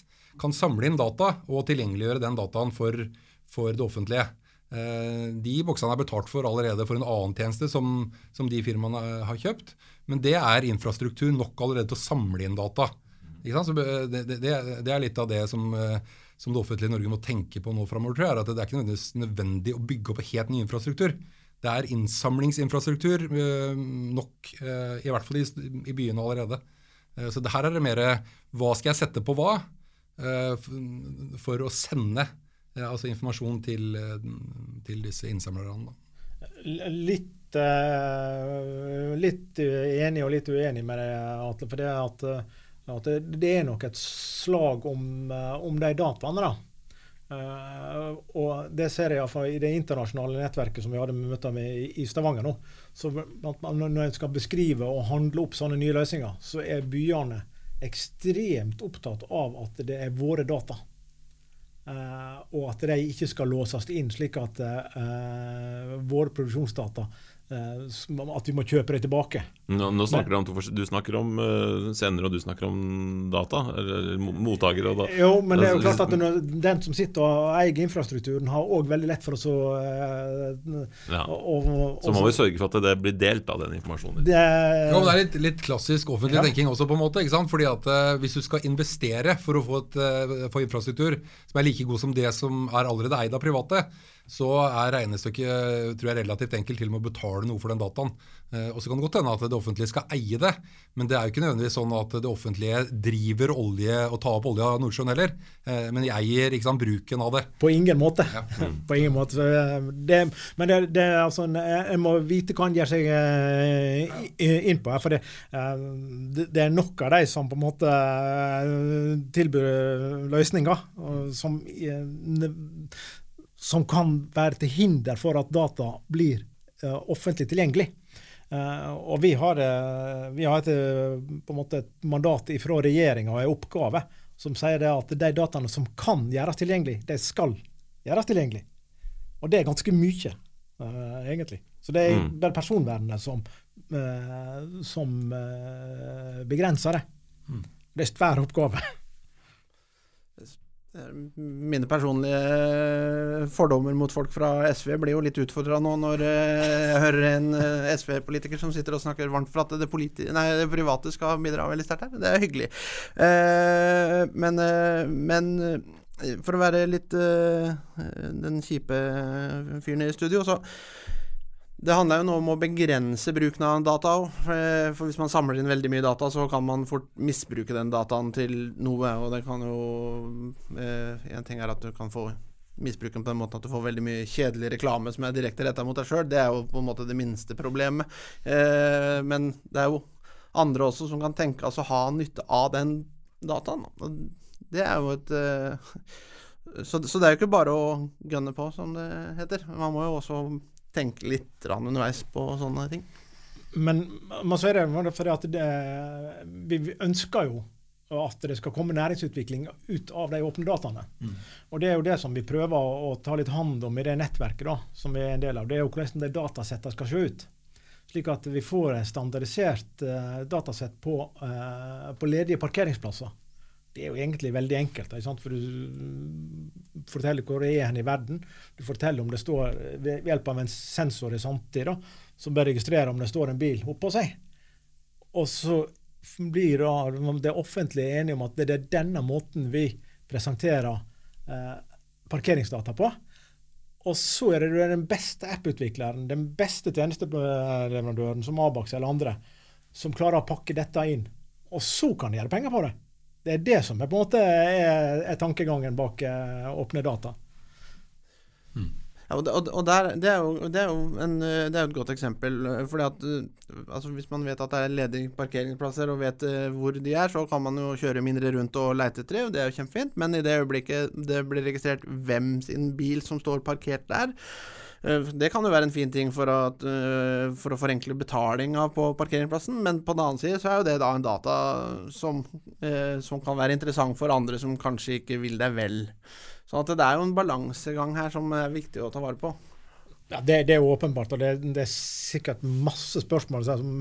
kan samle inn data og tilgjengeliggjøre den dataen for, for det offentlige. Uh, de boksene er betalt for allerede for en annen tjeneste som, som de firmaene har kjøpt. Men det er infrastruktur nok allerede til å samle inn data. Det, det, det, er litt av det som, eh, som, det offentlige Norge må tenke på nå framover. Tror jeg, at Det er ikke nødvendigvis nødvendig å bygge opp helt ny infrastruktur. Det er innsamlingsinfrastruktur eh, nok, eh, i hvert fall i, i byene allerede. Så her er det mer hva skal jeg sette på hva for å sende altså informasjon til, til disse innsamlerne. Litt uh, litt enig og litt uenig med deg, Atle. For det, at, at det er nok et slag om, eh, om de dataene. da. Uh, og det ser jeg iallfall i det internasjonale nettverket som vi hadde møter med i, i Stavanger nå. Så Når en skal beskrive og handle opp sånne nye løsninger, så er byene ekstremt opptatt av at det er våre data. Uh, og at de ikke skal låses inn, slik at uh, våre produksjonsdata Eh, at vi må kjøpe det tilbake. Nå, nå snakker Men, du, om, du snakker om uh, sender, og du snakker om data? Eller mottakere og data? Jo, men det er jo klart at den som sitter og eier infrastrukturen, har òg veldig lett for å så uh, ja. og, og, Så må vi sørge for at det blir delt av den informasjonen. Det, ja, det er litt, litt, klassisk offentlig ja. tenking også, på en måte. ikke sant? Fordi at uh, Hvis du skal investere for å få, et, få infrastruktur som er like god som det som er allerede eid av private, så er regnestykket tror jeg, relativt enkelt til og med å betale noe for den dataen. Eh, og så kan det godt hende at det offentlige skal eie det, men det er jo ikke nødvendigvis sånn at det offentlige driver olje og tar opp olje av Nordsjøen heller. Eh, men de eier ikke sant, bruken av det. På ingen måte. Ja. På ingen måte. Det, men det, det, altså, en må vite hva en gir seg eh, inn på. For det, det, er nok av de som på en måte tilbyr løsninger som som kan være til hinder for at data blir offentlig tilgjengelig. Uh, og vi har, uh, vi har et, på en måte et mandat fra regjeringa og en oppgave som sier det at de dataene som kan gjøres tilgjengelig, de skal gjøres tilgjengelig. Og det er ganske mye, egentlig. Så det er mm. bare personvernet som, uh, som uh, begrenser det. Mm. Det er svær oppgave. Mine personlige fordommer mot folk fra SV blir jo litt utfordra nå når jeg hører en SV-politiker som sitter og snakker varmt for at det, nei, det private skal bidra veldig sterkt her. Det er hyggelig. Men, men for å være litt den kjipe fyren i studio, så det handler jo nå om å begrense bruken av data òg. For hvis man samler inn veldig mye data, så kan man fort misbruke den dataen til noe. Og det kan jo eh, En ting er at du kan få misbruken på den måten at du får veldig mye kjedelig reklame som er direkte retta mot deg sjøl. Det er jo på en måte det minste problemet. Eh, men det er jo andre også som kan tenke altså ha nytte av den dataen. Det er jo et eh, så, så det er jo ikke bare å gunne på, som det heter. Man må jo også tenke litt underveis på sånne ting. Men man sier det fordi at det, vi ønsker jo at det skal komme næringsutvikling ut av de åpne dataene. Mm. Og Det er jo det som vi prøver å ta litt hånd om i det nettverket da, som vi er en del av. Det er jo hvordan de datasettene skal se ut. Slik at vi får et standardisert uh, datasett på, uh, på ledige parkeringsplasser det er jo egentlig veldig enkelt. For du forteller hvor det er hen i verden. Du forteller om det står ved hjelp av en sensor i samtid som bør registrere om det står en bil oppå seg. Og så blir da det offentlige enige om at det er denne måten vi presenterer eh, parkeringsdata på. Og så er det den beste app-utvikleren, den beste tjenesteleverandøren, som Abax eller andre, som klarer å pakke dette inn. Og så kan de gjøre penger på det. Det er det som er, på en måte er, er tankegangen bak uh, åpne data. Mm. Ja, og, og, og der, det, er jo, det, er en, det, er jo, et godt eksempel. fordi at altså Hvis man vet at det er ledige parkeringsplasser og vet hvor de er, så kan man jo kjøre mindre rundt og leite etter dem. Det er jo kjempefint. Men i det øyeblikket det blir registrert hvem sin bil som står parkert der, Eh, det kan jo være en fin ting for, at, eh, for å forenkle betalinga på parkeringsplassen, men på den annen side så er jo det da en data som, eh, som kan være interessant for andre som kanskje ikke vil deg vel. Så det er jo en balansegang her som er viktig å ta vare på. Ja, det, det, er åpenbart, og det, det, er sikkert masse spørsmål som,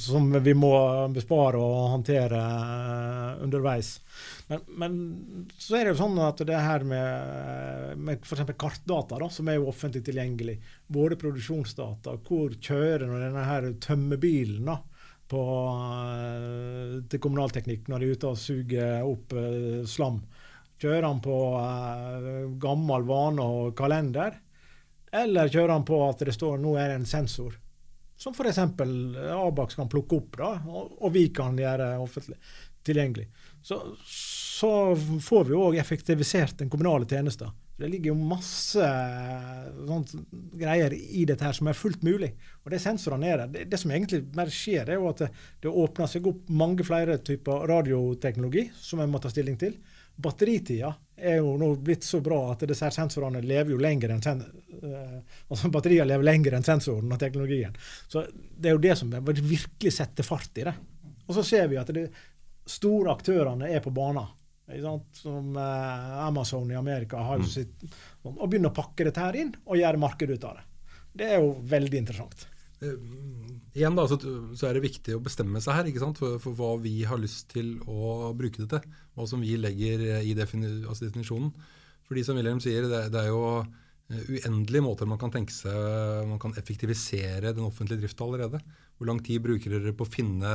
som vi må bespare og håndtere uh, underveis. Men, men, så er det jo sånn at det her med, med f.eks. kartdata, da, som er jo offentlig tilgjengelig, både produksjonsdata, hvor kjører denne her på, uh, til kommunalteknikk når de er ute og suger opp uh, slam, kjører han på gammel vane og kalender? Eller kjører han på at det står nå er det en sensor, som f.eks. Abax kan plukke opp, da, og, vi kan gjøre offentlig tilgjengelig. Så, så får vi òg effektivisert den kommunale tjenesten. Det ligger jo masse sånt, greier i dette her som er fullt mulig. Og det sensorene er der. Det, det som egentlig mer skjer, er jo at det, det åpner seg opp mange flere typer radioteknologi som en må ta stilling til batteritida er jo nå blitt så bra at disse sensorene lever jo lenger enn altså batterier lever lenger enn sensoren og teknologien. Så Det er jo det som virkelig setter fart i det. Og så ser vi at de store aktørene er på banen. Som uh, Amazon i Amerika har jo mm. sitt, og begynner å pakke dette her inn og gjøre marked ut av det. Det er jo veldig interessant. Uh, igjen da, så, så, er det viktig å bestemme seg her for, for, hva vi har lyst til å bruke det til. Hva som vi legger i defini altså definisjonen. Fordi som Wilhelm sier, det, det, er jo eh, uendelige måter man kan tenke seg man kan effektivisere den offentlige drifta allerede. Hvor lang tid bruker dere på å finne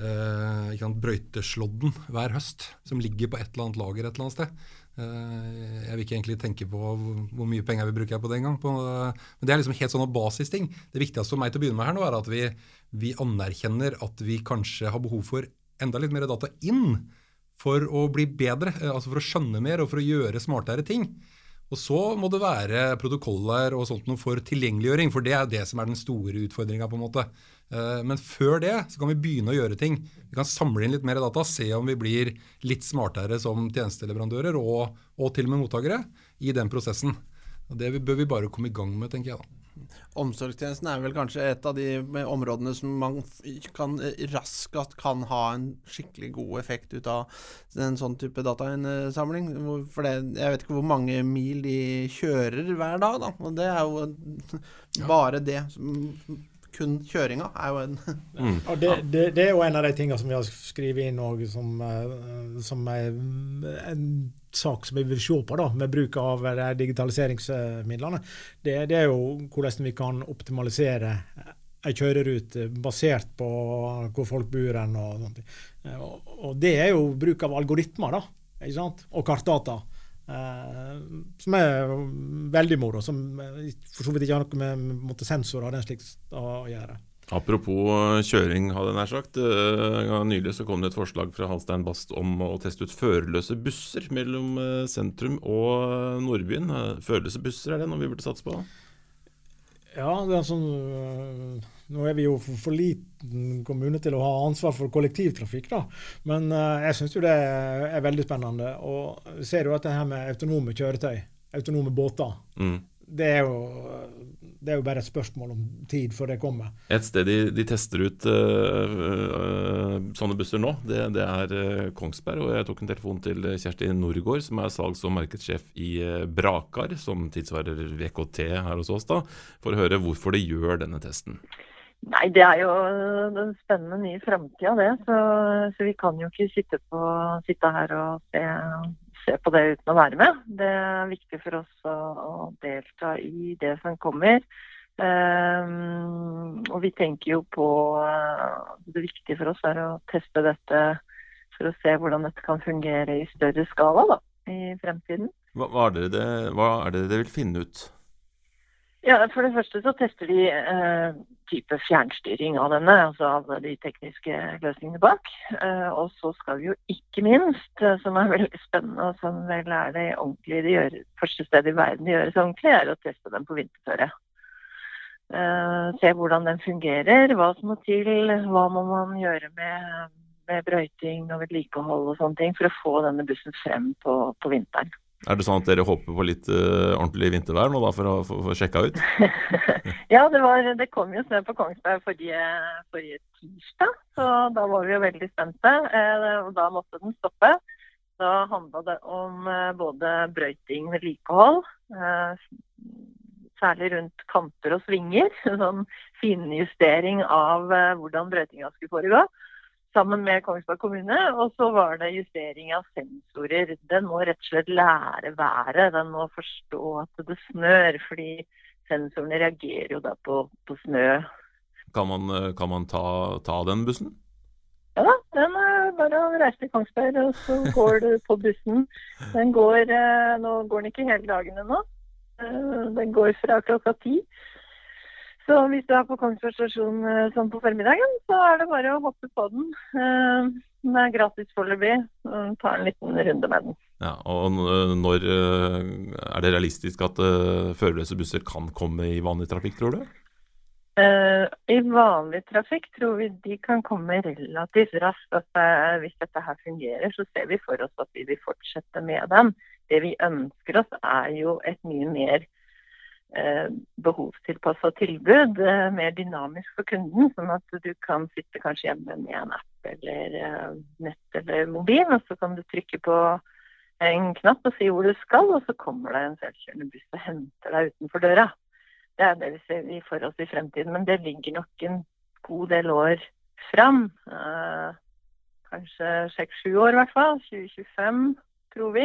eh, brøyteslådden hver høst, som ligger på et eller annet lager et eller annet sted? Eh, jeg vil ikke egentlig tenke på hvor mye penger vi bruker på det engang. Men det er liksom helt sånne basisting. Det viktigste for meg til å begynne med her nå er at vi, vi, anerkjenner at vi kanskje har behov for enda litt mer data inn for å bli bedre. Eh, altså for å skjønne mer og for å gjøre smartere ting. Og så må det være protokoller og sånt noe for tilgjengeliggjøring, for det er det som er den store utfordringa. måte. men før det så kan vi begynne å gjøre ting. Vi kan samle inn litt mer data, se om vi blir litt smartere som tjenesteleverandører og, og til og med mottakere i den prosessen. Og Det bør vi bare komme i gang med, tenker jeg da. Omsorgstjenesten er vel kanskje et av de områdene som man kan raskt kan ha en skikkelig god effekt ut av en sånn type datainnsamling. For det, jeg vet ikke hvor mange mil de kjører hver dag, da. Og det er jo bare det. Kun kjøringa er jo en mm. ja, det, det, det, er jo en av de tingene som vi har skrevet inn òg som, som er en sak som vi vil se på da, med bruk av digitaliseringsmidlene, det, det er jo hvordan vi kan optimalisere ei kjørerute basert på hvor folk bor. Og, og, og, det er jo bruk av algoritmer da, ikke sant? og kartdata. Eh, som er veldig moro. Som for så vidt ikke har noe med sensorer og den slikt å gjøre. Apropos eh, kjøring, hadde jeg nær sagt. Uh, nylig så kom det et forslag fra Halstein Bast om å teste ut førerløse busser mellom uh, sentrum og Nordbyen. Førerløse busser, er det noe vi burde satse på? Ja, det er sånn Nå er vi jo for, for, liten kommune til å ha ansvar for kollektivtrafikk, da. Men jeg syns jo det er veldig spennende. Og ser jo at det her med autonome kjøretøy, autonome båter, mm. det er jo det er jo bare et spørsmål om tid før det kommer. Et sted de, de tester ut uh, uh, sånne busser nå, det, det er uh, Kongsberg. Og jeg tok en telefon til Kjersti Norgård, som er salgs- og markedssjef i Brakar, som tilsvarer VKT her hos oss, da, for å høre hvorfor de gjør denne testen. Nei, Det er jo den spennende nye framtida, det. Så, så, vi kan jo ikke sitte, på, sitte her og se se på det uten å være med. Det er viktig for oss å, å delta i det som kommer. Um, og vi tenker jo på uh, Det viktige for oss er å teste dette for å se hvordan dette kan fungere i større skala da, i fremtiden. Hva, hva, er det, hva er det dere vil finne ut? Ja, For det første så tester de eh, type fjernstyring av denne, altså av de tekniske løsningene bak. Eh, og så skal vi jo ikke minst, eh, som er veldig spennende og som vel er det ordentlige de gjør, første sted i verden de gjøres ordentlig, er å teste den på vinterføre. Eh, se hvordan den fungerer, hva som må til, hva må man gjøre med, med brøyting og vedlikehold og sånne ting for å få denne bussen frem på, på vinteren. Er det sånn at dere håper på litt uh, ordentlig vintervær nå da, for å få sjekka ut? ja, det, var, det, kom jo snø på Kongsberg forrige, forrige, tirsdag, så da var vi jo veldig spente. Eh, og da måtte den stoppe. Da handla det om eh, både brøyting, vedlikehold, eh, særlig rundt kanter og svinger. Sånn finjustering av eh, hvordan brøytinga skulle foregå sammen med Kongsberg kommune. Og så var det justering av sensorer. Den må rett og slett lære været. Den må forstå at det snør, fordi sensorene reagerer jo da på, på snø. Kan man, kan man ta, ta, den bussen? Ja da, den er bare å reise til Kongsberg, og så går du på bussen. Den går, eh, Nå går den ikke hele dagen ennå. Eh, den går fra klokka ti. Så hvis du er på Kongsberg stasjon eh, sånn på formiddagen, så er det bare å hoppe på den. Eh, den er gratis foreløpig. Ta en liten runde med den. Ja, og Når eh, er det realistisk at førerløse busser kan komme i vanlig trafikk, tror du? I vanlig trafikk tror vi de kan komme relativt raskt. At hvis dette her fungerer, så ser vi for oss at vi vil fortsette med dem. Det vi ønsker oss, er jo et mye mer Eh, behovstilpassa tilbud, eh, mer dynamisk for kunden. Sånn at du kan sitte kanskje hjemme med en app eller eh, nett eller mobil, og så kan du trykke på en knapp og si hvor du skal, og så kommer det en selvkjørende buss og henter deg utenfor døra. Det er det vi ser for oss i fremtiden, men det ligger nok en god del år fram. kanskje seks-sju år i hvert fall. 2025, tror vi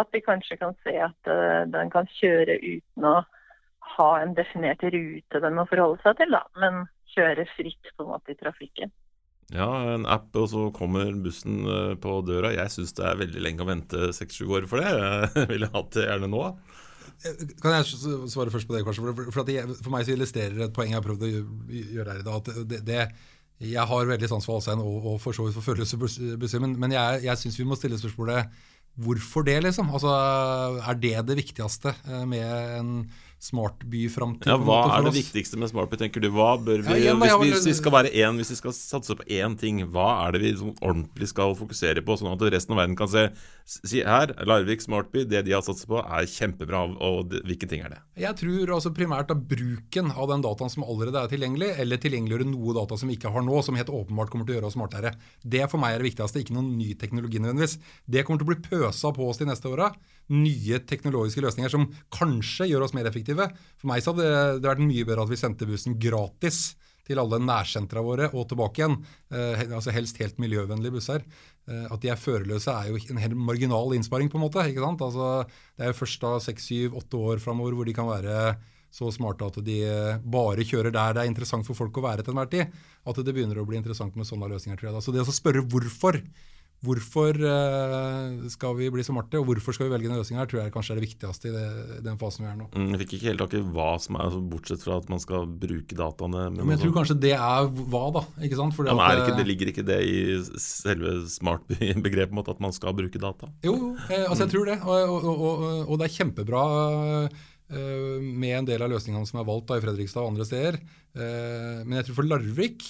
at vi kanskje kan se at uh, den kan kjøre uten å ha en definert rute den må forholde seg til, da, men kjøre fritt på en måte i trafikken. Ja, en app, og så kommer bussen eh, på døra. Jeg syns det er veldig lenge å vente seks-sju år for det. Jeg ville hatt det gjerne nå. Kan jeg svare først på det, kanskje? For, jeg, for meg så illustrerer et poeng jeg har prøvd å gjøre her i dag. at det, det jeg har veldig sans for Alstein og, og for så vidt for førerløse busser, men, men jeg, jeg syns vi må stille spørsmålet Hvorfor det, liksom? Altså, er det det viktigste eh, med en smartbyframtid. Ja, hva er det viktigste med smartby, tenker du? Hva bør vi, ja, igjen, hvis, vi, hvis, vi skal være én, hvis vi skal satse på én ting, hva er det vi sånn ordentlig skal fokusere på, sånn at resten av verden kan se si her, Larvik smartby, det de har satset på, er kjempebra, og hvilke ting er det? Jeg tror altså primært av bruken av den dataen som allerede er tilgjengelig, eller tilgjengeliggjøre noe data som vi ikke har nå, som helt åpenbart kommer til å gjøre oss smartere. Det for meg er det viktigste, ikke noen ny teknologi nødvendigvis. Det kommer til å bli pøsa på oss de neste åra nye teknologiske løsninger som kanskje gjør oss mer effektive. For meg så hadde det vært mye bedre at vi sendte bussen gratis til alle nærsentra våre og tilbake igjen. Eh, altså Helst helt miljøvennlige busser. Eh, at de er førerløse er jo en helt marginal innsparing, på en måte. ikke sant? Altså, det er jo først da seks, syv, åtte år framover hvor de kan være så smarte at de bare kjører der det er interessant for folk å være til enhver tid. At det begynner å bli interessant med sånne løsninger. tror jeg. Så det å spørre hvorfor Hvorfor uh, skal vi bli smarte, og hvorfor skal vi velge den løsningen her, tror jeg kanskje er det viktigste i det, den fasen vi er nå. Mm, jeg fikk ikke helt tak i hva som er, altså, bortsett fra at man skal bruke dataene. Men, men jeg tror kanskje det er hva, da. ikke sant? Ja, men ikke, det Ligger ikke det i selve smartbegrepet, at man skal bruke data? Jo, eh, altså jeg tror det. Og, og, og, og det er kjempebra uh, med en del av løsningene som er valgt da, i Fredrikstad og andre steder. Men jeg tror for Larvik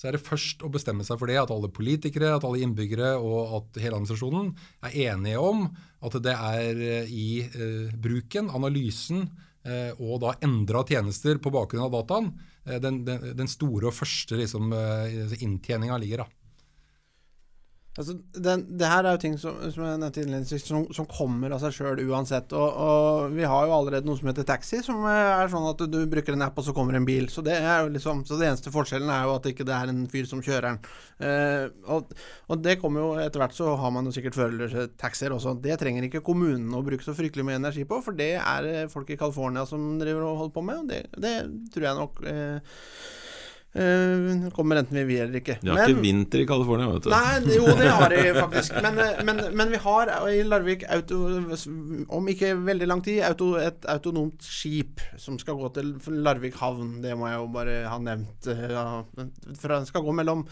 så er det først å bestemme seg for det, at alle politikere, at alle innbyggere og at hele administrasjonen er enige om at det er eh, i eh, bruken, analysen eh, og da endra tjenester på bakgrunn av dataen eh, den, den, den, store og første liksom, eh, inntjeninga ligger. da. Altså, den, det her er jo ting som, som jeg som, som, kommer av seg sjøl uansett. Og, og, vi har jo allerede noe som heter taxi, som er sånn at du bruker en app, og så kommer en bil. Så det er jo liksom, så det eneste forskjellen er jo at det ikke er en fyr som kjører den. Eh, og, og, det kommer jo etter hvert, så har man jo sikkert førerløse også. Det trenger ikke kommunen å bruke så fryktelig mye energi på, for det er folk i California som driver og holder på med. Og det, det tror jeg nok eh, Uh, kommer enten vi vil eller ikke. De har men, ikke vinter i California, vet du. Nei, jo, det har de faktisk. Men, eh, men, men, vi har i Larvik, auto, om ikke veldig lang tid, auto, et autonomt skip som skal gå til Larvik havn. Det må jeg jo bare ha nevnt. Eh, ja, den skal gå mellom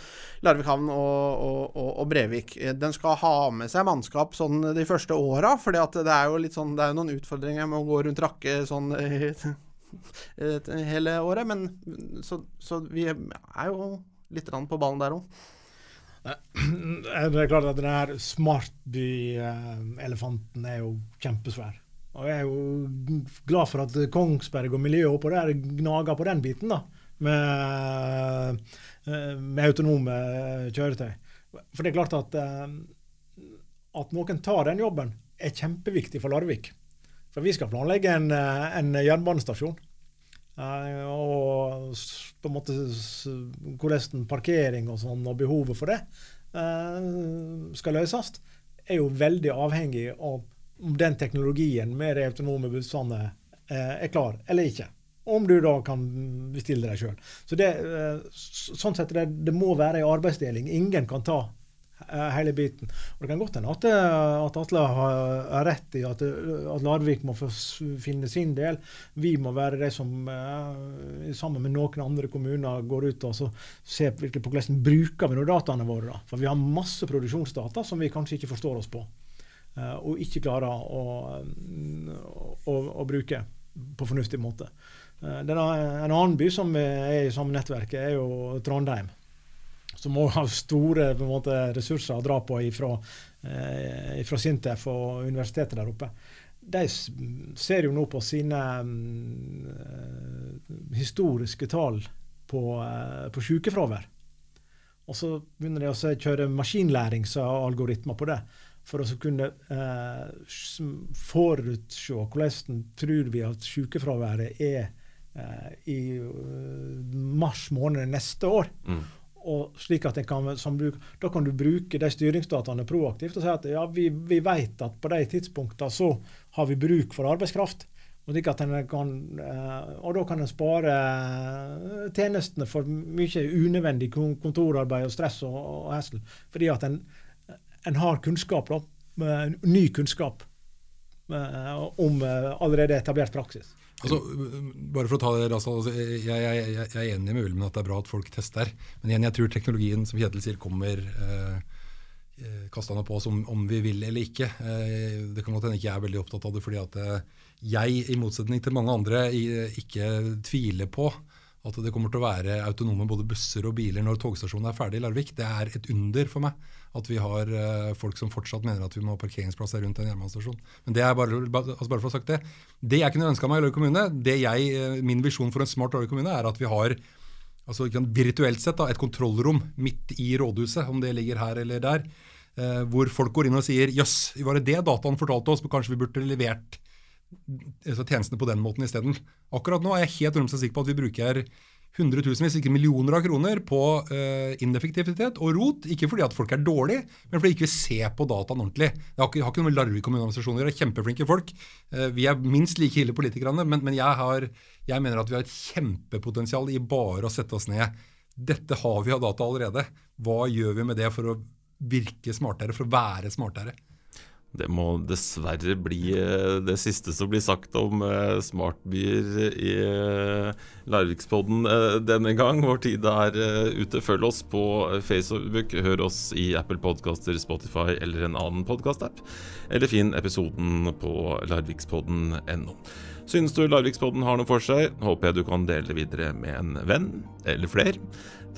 Larvik havn og, og, og, Brevik. Den skal ha med seg mannskap sånn de første åra, for det er jo litt sånn, det er noen utfordringer med å gå rundt rakke sånn hele året. Men så, så, vi er jo litt på ballen der òg. Det er klart at den her smartby-elefanten er jo kjempesvær. Og jeg er jo glad for at Kongsberg og miljøet oppå der gnager på den biten, da. Med, med autonome kjøretøy. For det er klart at, at noen tar den jobben, er kjempeviktig for Larvik. For vi skal planlegge en, eh, en jernbanestasjon. Uh, og på en måte hvordan parkering og sånn, og behovet for det uh, skal løses, er jo veldig avhengig av om den teknologien med de autonome bussene er klar eller ikke. Om du da kan bestille deg sjøl. Så sånn sett det, det må være en arbeidsdeling. Ingen kan ta Eh, hele biten. Og Det kan godt hende at, eh, at Atle har rett i at, eh, at, Larvik må finne sin del. Vi må være de som sammen med noen andre kommuner går ut og ser på hvordan bruker vi dataene våre. Da. For vi har masse produksjonsdata som vi kanskje ikke forstår oss på. Og ikke klarer å, å, å bruke på fornuftig måte. en annen by som er i samme nettverk, er jo Trondheim som må ha store måte, ressurser å dra på ifra, eh, ifra Sintef og universitetet der oppe. De ser jo nå på sine um, historiske tall på, uh, på sykefravær. Og så begynner de å kjøre maskinlæringsalgoritmer på det. For å kunne uh, forutse hvordan tror vi at sykefraværet er uh, i mars måned neste år. Mm og slik at kan, bruk, Da kan du bruke de styringsdataene proaktivt og si at ja, vi, vi vet at på de tidspunktene så har vi bruk for arbeidskraft. Og, kan, eh, og da kan en spare eh, tjenestene for mye unødvendig kontorarbeid og stress og, og hessel. Fordi at en, en har kunnskap, da, ny kunnskap eh, om allerede etablert praksis. Altså, bare for å ta det, altså, jeg, jeg, jeg, er enig med Ulven at det er bra at folk tester. Men igjen, jeg tror teknologien som Kjetil sier, kommer eh, eh kastende på oss om, om, vi vil eller ikke. Eh, det kan godt hende ikke jeg er veldig opptatt av det, fordi at eh, jeg, i motsetning til mange andre, ikke tviler på at det kommer til å være autonome både busser og biler når togstasjonen er ferdig i Larvik. Det er et under for meg at vi har uh, folk som fortsatt mener at vi må ha parkeringsplasser rundt en jernbanestasjon. Men det er bare, altså bare for å ha sagt det. Det jeg kunne ønska meg i Larvik kommune, det jeg, uh, min visjon for en smart Larvik kommune, er at vi har altså virtuelt sett da, et kontrollrom midt i rådhuset, om det ligger her eller der, uh, hvor folk går inn og sier jøss, var det det dataen fortalte oss, men kanskje vi burde levert tjenestene på den måten isteden. Akkurat nå er jeg helt sikker på at vi bruker hundretusenvis, ikke millioner av kroner på uh, ineffektivitet og rot. Ikke fordi at folk er dårlige, men fordi vi ikke ser på dataen ordentlig. Jeg har ikke, har ikke noe med Larvik kommuneadministrasjon å gjøre. Kjempeflinke folk. Uh, vi er minst like ille politikerne, men, men jeg, har, jeg, mener at vi har et kjempepotensial i bare å sette oss ned. Dette har vi av data allerede. Hva gjør vi med det for å virke smartere, for å være smartere? Det må dessverre bli eh, det siste som blir sagt om uh, smartbyer i uh, Larvikspodden denne gang. Vår tid er ute. Følg oss på Facebook. Hør oss i Apple Podcaster, Spotify eller en annen podkastapp. Eller finn episoden på larvikspodden.no. Synes du Larvikspodden har noe for seg, håper jeg du kan dele videre med en venn eller flere.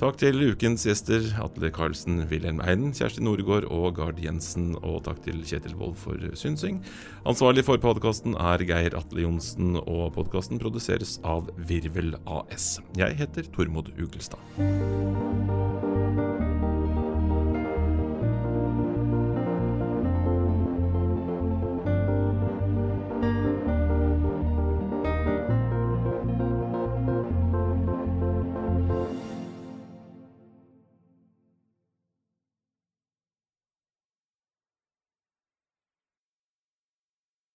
Takk til ukens gjester Atle Karlsen, Wilhelm Einen, Kjersti Noregård og Gard Jensen. Og takk til Kjetil Wold for synsing. Ansvarlig for podkasten er Geir Atle Johnsen, og podkasten produseres av Virvel AS. Jeg heter Tormod Ugelstad.